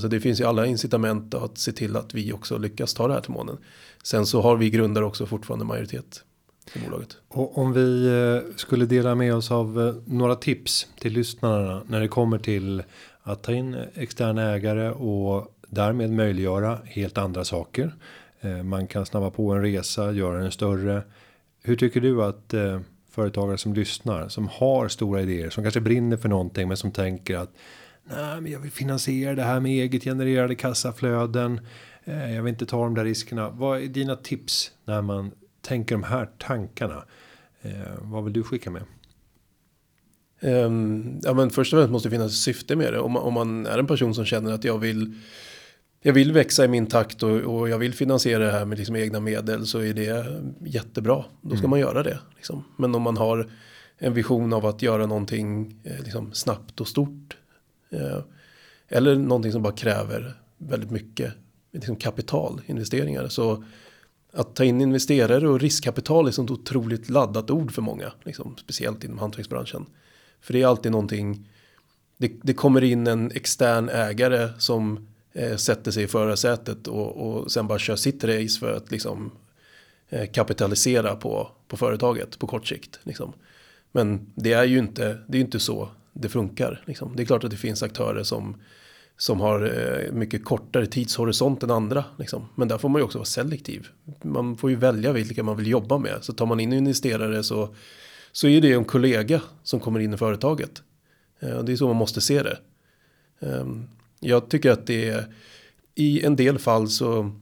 Så det finns ju alla incitament att se till att vi också lyckas ta det här till månen. Sen så har vi grundare också fortfarande majoritet i bolaget. Och om vi eh, skulle dela med oss av eh, några tips till lyssnarna när det kommer till att ta in externa ägare och därmed möjliggöra helt andra saker. Eh, man kan snabba på en resa, göra den större. Hur tycker du att företagare som lyssnar som har stora idéer som kanske brinner för någonting men som tänker att nej, men jag vill finansiera det här med eget genererade kassaflöden. Jag vill inte ta de där riskerna. Vad är dina tips när man tänker de här tankarna? Eh, vad vill du skicka med? Um, ja, men först och främst måste det finnas syfte med det. Om man, om man är en person som känner att jag vill jag vill växa i min takt och, och, jag vill finansiera det här med liksom egna medel så är det jättebra. Då ska mm. man göra det. Liksom. Men om man har en vision av att göra någonting eh, liksom, snabbt och stort Eh, eller någonting som bara kräver väldigt mycket liksom kapital, investeringar. Så att ta in investerare och riskkapital är sånt otroligt laddat ord för många. Liksom, speciellt inom hantverksbranschen. För det är alltid någonting. Det, det kommer in en extern ägare som eh, sätter sig i förarsätet och, och sen bara kör sitt race för att liksom eh, kapitalisera på, på företaget på kort sikt. Liksom. Men det är ju inte, det är inte så det funkar. Liksom. Det är klart att det finns aktörer som, som har eh, mycket kortare tidshorisont än andra. Liksom. Men där får man ju också vara selektiv. Man får ju välja vilka man vill jobba med. Så tar man in investerare så, så är det en kollega som kommer in i företaget. Eh, det är så man måste se det. Eh, jag tycker att det är i en del fall så,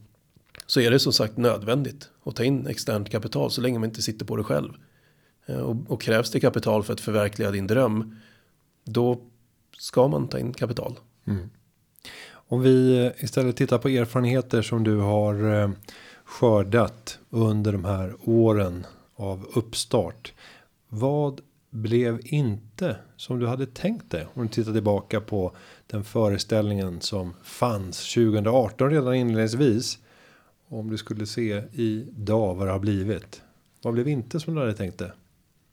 så är det som sagt nödvändigt att ta in externt kapital så länge man inte sitter på det själv. Eh, och, och krävs det kapital för att förverkliga din dröm då ska man ta in kapital. Mm. Om vi istället tittar på erfarenheter som du har eh, skördat under de här åren av uppstart. Vad blev inte som du hade tänkt dig om du tittar tillbaka på den föreställningen som fanns 2018 redan inledningsvis. Om du skulle se idag vad det har blivit. Vad blev inte som du hade tänkt dig?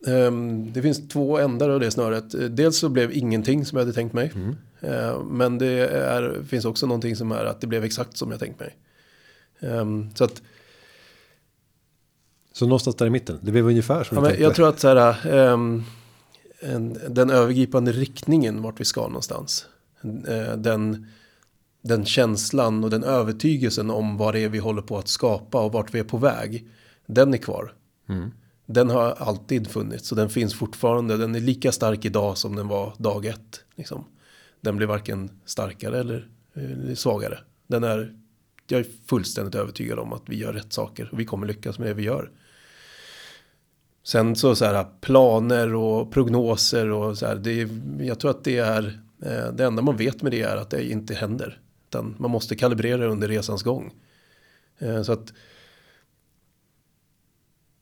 Um, det finns två ändar av det snöret. Dels så blev ingenting som jag hade tänkt mig. Mm. Uh, men det är, finns också någonting som är att det blev exakt som jag tänkt mig. Um, så att. Så någonstans där i mitten. Det blev ungefär som ja, du tänkte. Jag tror att så här. Um, en, den övergripande riktningen vart vi ska någonstans. Uh, den, den känslan och den övertygelsen om vad det är vi håller på att skapa och vart vi är på väg. Den är kvar. Mm. Den har alltid funnits och den finns fortfarande. Den är lika stark idag som den var dag ett. Liksom. Den blir varken starkare eller, eh, svagare. Den är, jag är fullständigt övertygad om att vi gör rätt saker och vi kommer lyckas med det vi gör. Sen så, så här planer och prognoser och så här. Det, jag tror att det är eh, det enda man vet med det är att det inte händer. Utan man måste kalibrera under resans gång. Eh, så att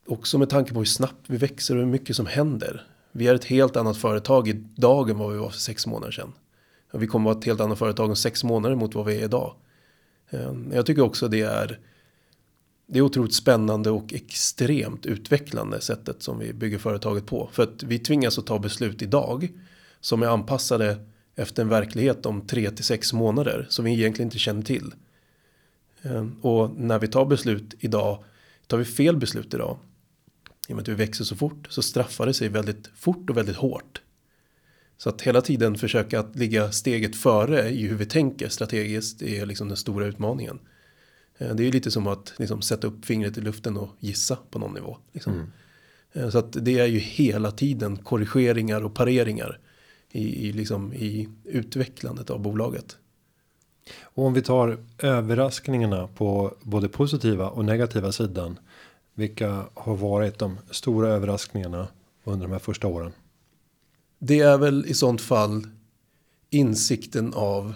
också med tanke på hur snabbt vi växer och hur mycket som händer. Vi är ett helt annat företag idag än vad vi var för sex månader sedan. Vi kommer vara ett helt annat företag om sex månader mot vad vi är idag. Ehm, jag tycker också det är det är otroligt spännande och extremt utvecklande sättet som vi bygger företaget på. För att vi tvingas att ta beslut idag som är anpassade efter en verklighet om tre till sex månader som vi egentligen inte känner till. Ehm, och när vi tar beslut idag, tar vi fel beslut idag, i och med att vi växer så fort så straffar det sig väldigt fort och väldigt hårt. Så att hela tiden försöka att ligga steget före i hur vi tänker strategiskt är liksom den stora utmaningen. Eh, det är ju lite som att liksom sätta upp fingret i luften och gissa på någon nivå. Liksom. Mm. Eh, så att det är ju hela tiden korrigeringar och pareringar i, i, liksom, i utvecklandet av bolaget. Och om vi tar överraskningarna på både positiva och negativa sidan. Vilka har varit de stora överraskningarna under de här första åren? Det är väl i sånt fall insikten av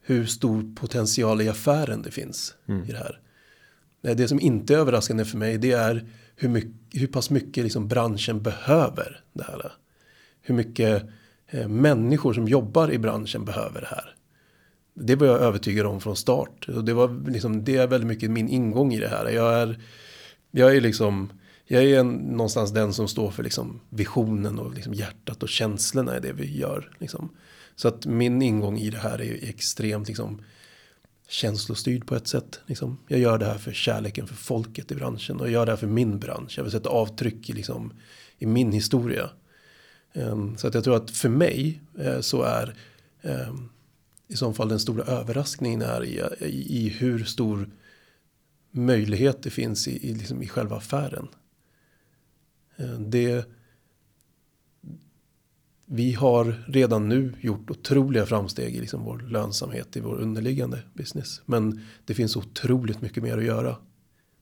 hur stor potential i affären det finns mm. i det här. Det som inte är överraskande för mig det är hur, mycket, hur pass mycket liksom branschen behöver det här. Hur mycket eh, människor som jobbar i branschen behöver det här. Det var jag övertygad om från start. Och det, var liksom, det är väldigt mycket min ingång i det här. Jag är jag är liksom, jag är en, någonstans den som står för liksom visionen och liksom hjärtat och känslorna i det vi gör. Liksom. Så att min ingång i det här är extremt liksom, känslostyrd på ett sätt. Liksom. Jag gör det här för kärleken för folket i branschen och jag gör det här för min bransch. Jag vill sätta avtryck i, liksom, i min historia. Um, så att jag tror att för mig uh, så är um, i så fall den stora överraskningen är i, i, i hur stor möjlighet det finns i, i, liksom i själva affären. Eh, det vi har redan nu gjort otroliga framsteg i liksom vår lönsamhet i vår underliggande business. Men det finns otroligt mycket mer att göra.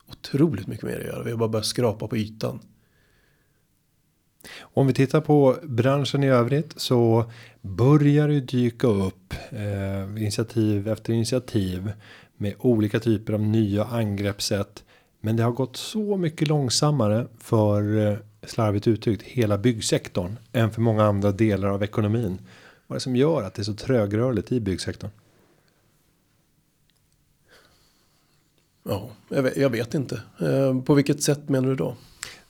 Otroligt mycket mer att göra. Vi har bara börjat skrapa på ytan. Om vi tittar på branschen i övrigt så börjar det dyka upp eh, initiativ efter initiativ med olika typer av nya angreppssätt. Men det har gått så mycket långsammare för eh, slarvigt uttryckt hela byggsektorn än för många andra delar av ekonomin. Vad är det som gör att det är så trögrörligt i byggsektorn? Ja, jag vet, jag vet inte. Eh, på vilket sätt menar du då?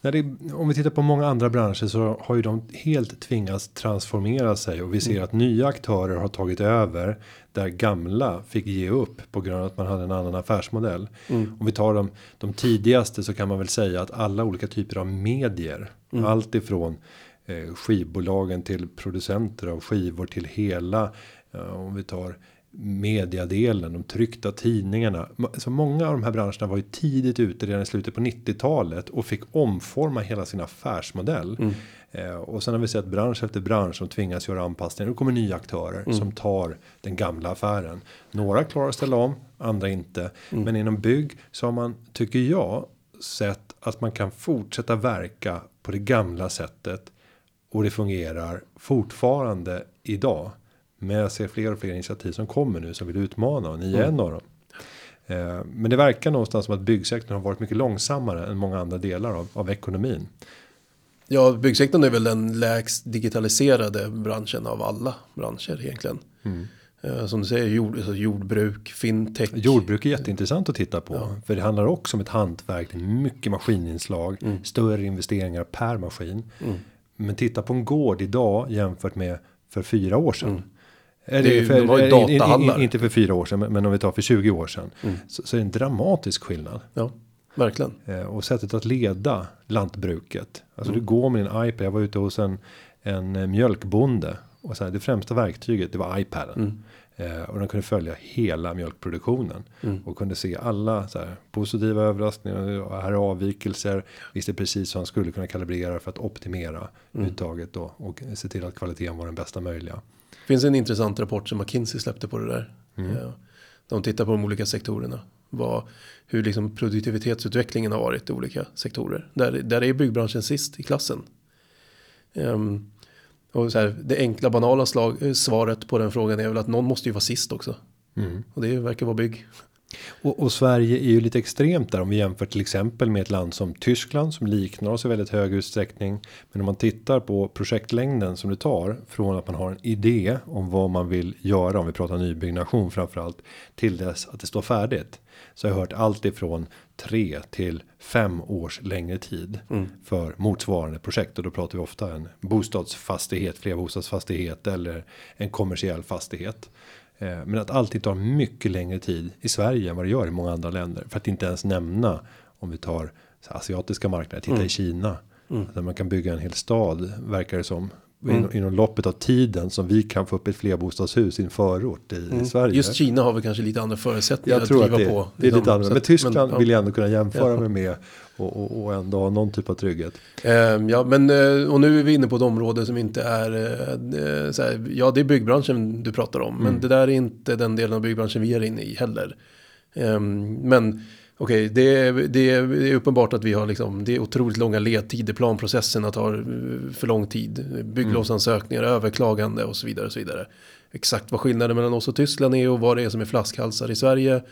När det, om vi tittar på många andra branscher så har ju de helt tvingats transformera sig och vi ser mm. att nya aktörer har tagit över där gamla fick ge upp på grund av att man hade en annan affärsmodell. Mm. Om vi tar de, de tidigaste så kan man väl säga att alla olika typer av medier, mm. allt ifrån eh, skivbolagen till producenter av skivor till hela eh, om vi tar mediadelen, de tryckta tidningarna. Så många av de här branscherna var ju tidigt ute redan i slutet på 90-talet och fick omforma hela sin affärsmodell. Mm. Eh, och sen har vi sett bransch efter bransch som tvingas göra anpassningar. Nu kommer nya aktörer mm. som tar den gamla affären. Några klarar att ställa om, andra inte. Mm. Men inom bygg så har man, tycker jag, sett att man kan fortsätta verka på det gamla sättet. Och det fungerar fortfarande idag. Men jag ser fler och fler initiativ som kommer nu som vill utmana och ni är mm. en av dem. Eh, men det verkar någonstans som att byggsektorn har varit mycket långsammare än många andra delar av, av ekonomin. Ja, byggsektorn är väl den lägst digitaliserade branschen av alla branscher egentligen. Mm. Eh, som du säger, jord, alltså jordbruk, fintech. Jordbruk är jätteintressant att titta på. Ja. För det handlar också om ett hantverk, mycket maskininslag, mm. större investeringar per maskin. Mm. Men titta på en gård idag jämfört med för fyra år sedan. Mm. Eller det, för, var ju datahallar. Inte för fyra år sedan, men om vi tar för 20 år sedan. Mm. Så, så, är det en dramatisk skillnad. Ja, verkligen. Eh, och sättet att leda lantbruket. Alltså mm. du går med din iPad. Jag var ute hos en, en eh, mjölkbonde. Och så här, det främsta verktyget det var iPaden. Mm. Eh, och den kunde följa hela mjölkproduktionen. Mm. Och kunde se alla så här, positiva överraskningar. Här är avvikelser. Visste precis hur han skulle kunna kalibrera för att optimera mm. uttaget. Då, och se till att kvaliteten var den bästa möjliga. Det finns en intressant rapport som McKinsey släppte på det där. Mm. Eh, de tittar på de olika sektorerna. Vad, hur liksom produktivitetsutvecklingen har varit i olika sektorer. Där, där är byggbranschen sist i klassen. Um, och så här, det enkla banala slag, eh, svaret på den frågan är väl att någon måste ju vara sist också. Mm. Och det verkar vara bygg. Och, och, Sverige är ju lite extremt där om vi jämför till exempel med ett land som Tyskland som liknar oss i väldigt hög utsträckning. Men om man tittar på projektlängden som det tar från att man har en idé om vad man vill göra om vi pratar nybyggnation framförallt till dess att det står färdigt. Så jag har hört allt ifrån tre till fem års längre tid mm. för motsvarande projekt och då pratar vi ofta en bostadsfastighet, flerbostadsfastighet eller en kommersiell fastighet. Eh, men att alltid tar mycket längre tid i Sverige än vad det gör i många andra länder. För att inte ens nämna om vi tar asiatiska marknader. Titta mm. i Kina. Mm. Där man kan bygga en hel stad verkar det som. Mm. Inom loppet av tiden som vi kan få upp ett flerbostadshus i en förort i, mm. i Sverige. Just Kina har vi kanske lite andra förutsättningar jag tror att, driva att det, på. Det är lite andra. Men Tyskland men, ja. vill jag ändå kunna jämföra ja. mig med. Och, och, och, ändå ha någon typ av trygghet. Um, ja, men uh, och nu är vi inne på ett område som inte är. Uh, såhär, ja, det är byggbranschen du pratar om. Mm. Men det där är inte den delen av byggbranschen vi är inne i heller. Um, men Okej, okay, det, det, det, är uppenbart att vi har liksom, det är otroligt långa ledtider, planprocesserna tar eh, för lång tid, bygglovsansökningar, mm. överklagande och så vidare. Och så vidare. Exakt vad skillnaden mellan oss och Tyskland är och vad det är som är flaskhalsar i Sverige.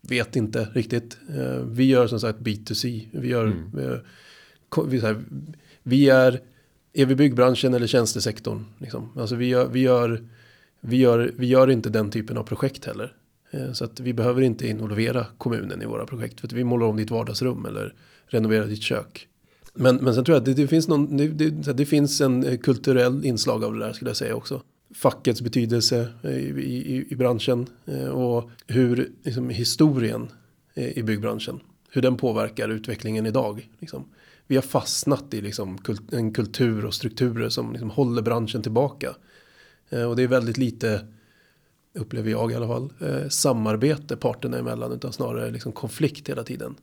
Vet inte riktigt. Eh, vi gör som sagt B2C. Vi gör, mm. Eh, vi, här, vi är, är vi byggbranschen eller tjänstesektorn? Liksom. Alltså vi gör, vi, gör, vi, gör, vi gör inte den typen av projekt heller. Eh, så att vi behöver inte involvera kommunen i våra projekt. För att vi målar om ditt vardagsrum eller renoverar ditt kök. Men, men sen tror jag att det, det, finns någon, det, det, det finns en eh, kulturell inslag av det där skulle jag säga också. Fackets betydelse eh, i, i, i branschen och hur liksom, historien i byggbranschen. Hur den påverkar utvecklingen idag. Liksom. Vi har fastnat i liksom, kult, en kultur och strukturer som liksom, håller branschen tillbaka. Och det är väldigt lite upplever jag i alla fall, eh, samarbete parterna emellan utan snarare liksom konflikt hela tiden.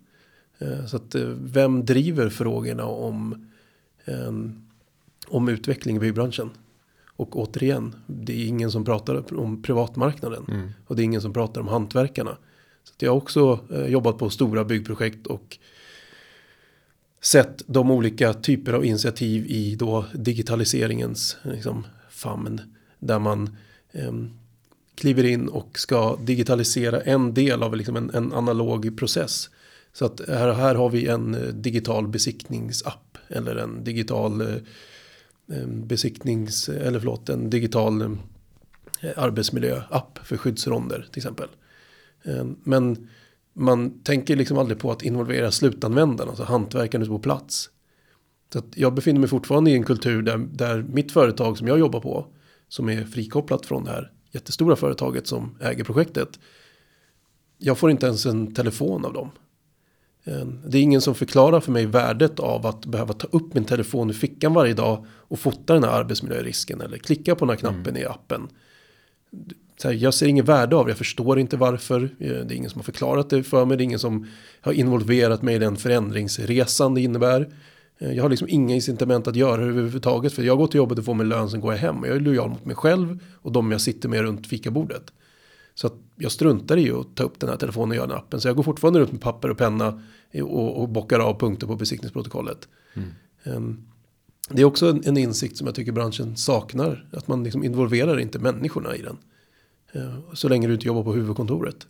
Eh, så att eh, vem driver frågorna om, eh, om utveckling i byggbranschen? Och återigen, det är ingen som pratar om privatmarknaden Mm. och det är ingen som pratar om hantverkarna. Så att jag har också eh, jobbat på stora byggprojekt och sett de olika typer av initiativ i då digitaliseringens liksom, famn. Där man ehm, kliver in och ska digitalisera en del av liksom en, en analog process. Så att här, här har vi en eh, digital besiktningsapp eller en digital eh, besiktnings eller förlåt en digital eh, arbetsmiljöapp för skyddsronder till exempel. Men man tänker liksom aldrig på att involvera slutanvändaren, alltså hantverkaren ute på plats. Så att jag befinner mig fortfarande i en kultur där, där mitt företag som jag jobbar på, som är frikopplat från det här jättestora företaget som äger projektet, jag får inte ens en telefon av dem. Eh, Det är ingen som förklarar för mig värdet av att behöva ta upp min telefon i fickan varje dag och fota den här arbetsmiljörisken eller klicka på den här knappen i appen. Här, jag ser ingen värde av det, jag förstår inte varför. Eh, Det är ingen som har förklarat det för mig, det är ingen som har involverat mig i den förändringsresan det innebär. Eh, Jag har liksom inga incitament att göra det överhuvudtaget för jag går till jobbet och får min lön, sen går jag hem. Och jag är lojal mot mig själv och de jag sitter med runt fikabordet. Så att jag struntar i att ta upp den här telefonen och göra den appen. Så jag går fortfarande runt med papper och penna och, och bockar av punkter på besiktningsprotokollet. Ehm, Det är också en, en insikt som jag tycker branschen saknar. Att man liksom involverar inte människorna i den. Eh, Så länge du inte jobbar på huvudkontoret.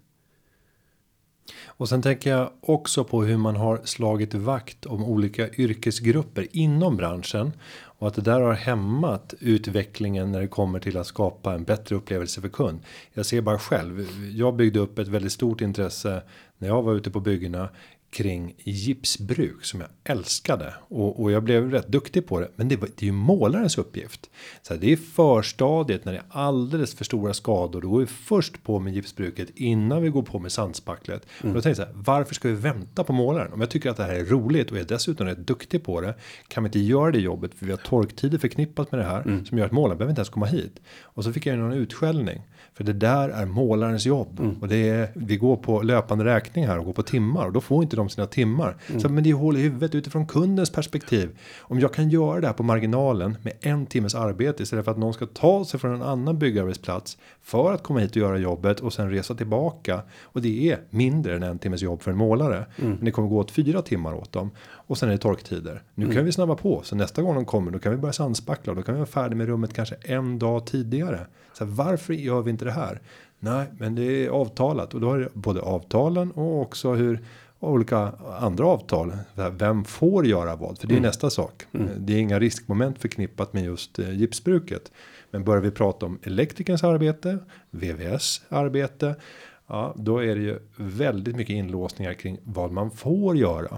Och sen tänker jag också på hur man har slagit vakt om olika yrkesgrupper inom branschen. Och att det där har hämmat utvecklingen när det kommer till att skapa en bättre upplevelse för kund. Jag ser bara själv. Jag byggde upp ett väldigt stort intresse när jag var ute på byggena kring gipsbruk som jag älskade och, och jag blev rätt duktig på det. Men det, var, det är ju målarens uppgift. Så här, det är förstadiet när det är alldeles för stora skador. Då går vi först på med gipsbruket innan vi går på med sandspacklet. Och då tänkte jag så här, varför ska vi vänta på målaren? Om jag tycker att det här är roligt och är dessutom rätt duktig på det. Kan vi inte göra det jobbet? För vi har torktider förknippat med det här som gör att målaren behöver inte ens komma hit. Och så fick jag någon utskällning. För det där är målarens jobb. Och det är, vi går på löpande räkning här och går på timmar. Och då får inte de sina timmar. Så, men det är hål i huvudet utifrån kundens perspektiv. Om jag kan göra det här på marginalen med en timmes arbete. Istället för att någon ska ta sig från en annan byggarbetsplats. För att komma hit och göra jobbet och sen resa tillbaka. Och det är mindre än en timmes jobb för en målare. Men det kommer gå åt fyra timmar åt dem. Och sen är det torktider. Nu kan vi snabba på. Så nästa gång de kommer då kan vi börja sandspackla. Då kan vi vara färdiga med rummet kanske en dag tidigare. Så här, varför gör vi inte det här? Nej, men det är avtalat och då är det både avtalen och också hur olika andra avtal. Vem får göra vad? För det är nästa sak. Det är inga riskmoment förknippat med just eh, gipsbruket. Men börjar vi prata om elektrikerns arbete, VVS arbete. Ja, då är det ju väldigt mycket inlåsningar kring vad man får göra.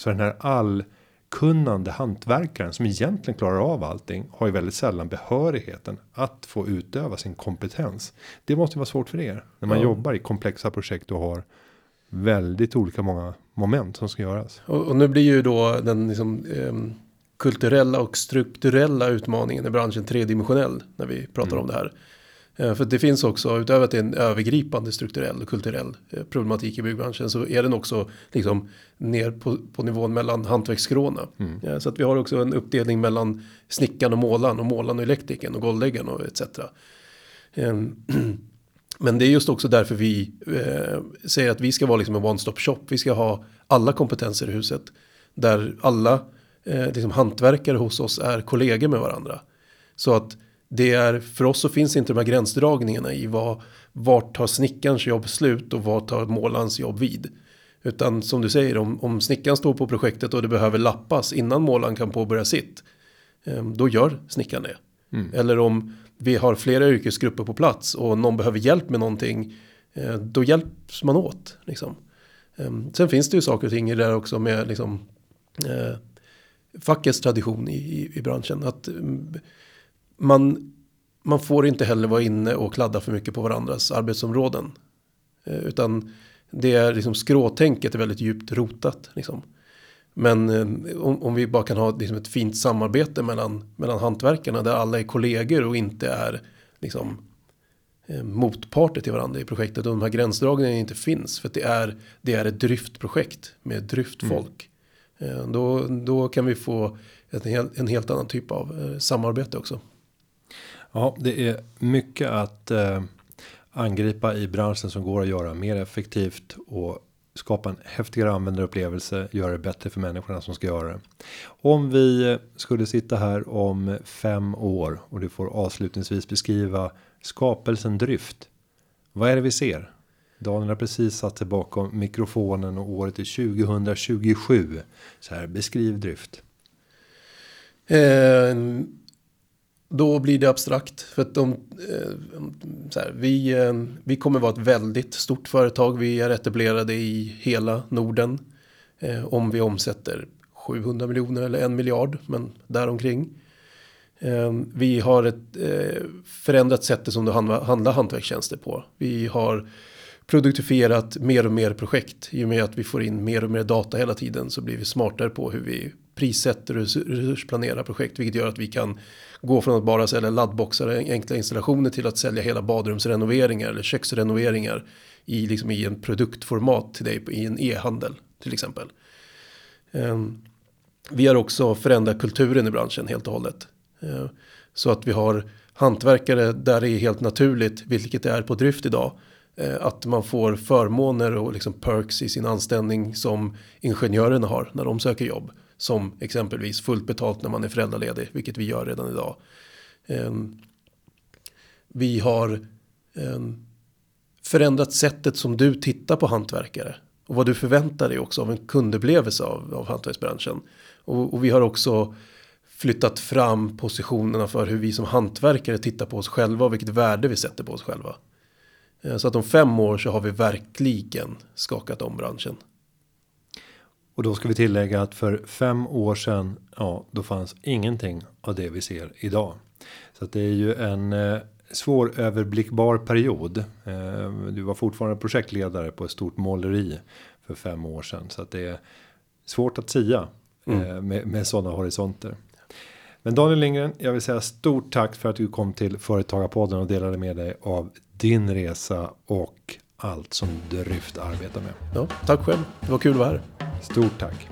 Så den här allkunnande hantverkaren som egentligen klarar av allting har ju väldigt sällan behörigheten att få utöva sin kompetens. Det måste vara svårt för er när man Ja. jobbar i komplexa projekt och har väldigt olika många moment som ska göras. Och, och nu blir ju då den liksom, ehm, kulturella och strukturella utmaningen i branschen tredimensionell när vi pratar om det här. Eh, För det finns också, utöver att det är en övergripande strukturell och kulturell eh, problematik i byggbranschen så är den också liksom ner på, på nivån mellan hantverksskråna. Eh, Så att vi har också en uppdelning mellan snickaren och målaren och målaren och elektrikern och golvläggaren och etc. Ehm, Men det är just också därför vi säger att vi ska vara liksom en one-stop shop. Vi ska ha alla kompetenser i huset. Där alla eh, liksom hantverkare hos oss är kollegor med varandra. Så att det är, för oss så finns inte de här gränsdragningarna i vad, vart tar snickarens jobb slut och vart tar målarens jobb vid. Utan som du säger, om, om snickaren står på projektet och det behöver lappas innan målaren kan påbörja sitt. Eh, då gör snickaren det. Eller om vi har flera yrkesgrupper på plats och någon behöver hjälp med någonting Eh, då hjälps man åt. Liksom. Eh, sen finns det ju saker och ting i det där också med liksom, eh, fackets tradition i, i, i branschen. Att mm, man, man får inte heller vara inne och kladda för mycket på varandras arbetsområden. Eh, utan det är liksom skråtänket är väldigt djupt rotat. Liksom. Men eh, om, om, vi bara kan ha liksom ett fint samarbete mellan, mellan hantverkarna där alla är kollegor och inte är liksom, eh, motparter till varandra i projektet. Och de här gränsdragningarna inte finns. För att det är, det är ett dryftprojekt med dryftfolk. Mm. Då, då kan vi få ett, en helt annan typ av samarbete också. Ja, det är mycket att eh, angripa i branschen som går att göra mer effektivt och skapa en häftigare användarupplevelse, göra det bättre för människorna som ska göra det. Om vi skulle sitta här om fem år och du får avslutningsvis beskriva skapelsen dryft. Vad är det vi ser? Daniel har precis satt sig bakom mikrofonen och året är 2027. Så här, beskriv dryft. Eh, då blir det abstrakt. För att de, eh, här, vi, eh, vi kommer vara ett väldigt stort företag. Vi är etablerade i hela Norden. Eh, om vi omsätter 700 miljoner eller en miljard. Men däromkring. Eh, vi har ett eh, förändrat sätt som du handlar hantverkstjänster på. Vi har produktifierat mer och mer projekt. I och med att vi får in mer och mer data hela tiden så blir vi smartare på hur vi prissätter och resursplanerar projekt. Vilket gör att vi kan gå från att bara sälja laddboxar och enkla installationer till att sälja hela badrumsrenoveringar eller köksrenoveringar i, liksom i en produktformat till dig i en e-handel till exempel. Ehm, vi har också förändrat kulturen i branschen helt och hållet. Ehm, så att vi har hantverkare där det är helt naturligt, vilket det är på drift idag, eh, att man får förmåner och liksom perks i sin anställning som ingenjörerna har när de söker jobb. Som exempelvis fullt betalt när man är föräldraledig, vilket vi gör redan idag. Ehm, vi har ehm, förändrat sättet som du tittar på hantverkare. Och vad du förväntar dig också av en kundupplevelse av, av hantverksbranschen. Och, och vi har också flyttat fram positionerna för hur vi som hantverkare tittar på oss själva och vilket värde vi sätter på oss själva. Ehm, så att om fem år så har vi verkligen skakat om branschen. Och då ska vi tillägga att för fem år sedan, ja, då fanns ingenting av det vi ser idag. Så att det är ju en eh, svåröverblickbar period. Eh, du var fortfarande projektledare på ett stort måleri för fem år sedan. Så att det är svårt att sia mm. eh, med, med sådana horisonter. Men Daniel Lindgren, jag vill säga stort tack för att du kom till Företagarpodden och delade med dig av din resa och allt som Dryft arbetar med. Ja, tack själv. Det var kul att vara här. Stort tack.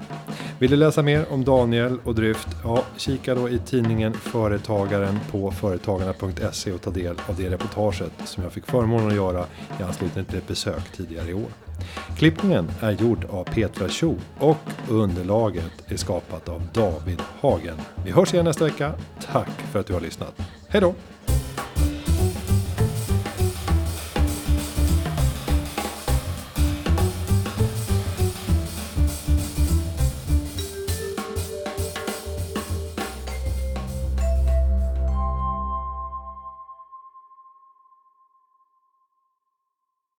Vill du läsa mer om Daniel och Dryft? Ja, kika då i tidningen Företagaren på företagarna.se och ta del av det reportaget som jag fick förmånen att göra i anslutning till ett besök tidigare i år. Klippningen är gjord av Petra Cho och underlaget är skapat av David Hagen. Vi hörs igen nästa vecka. Tack för att du har lyssnat. Hej då!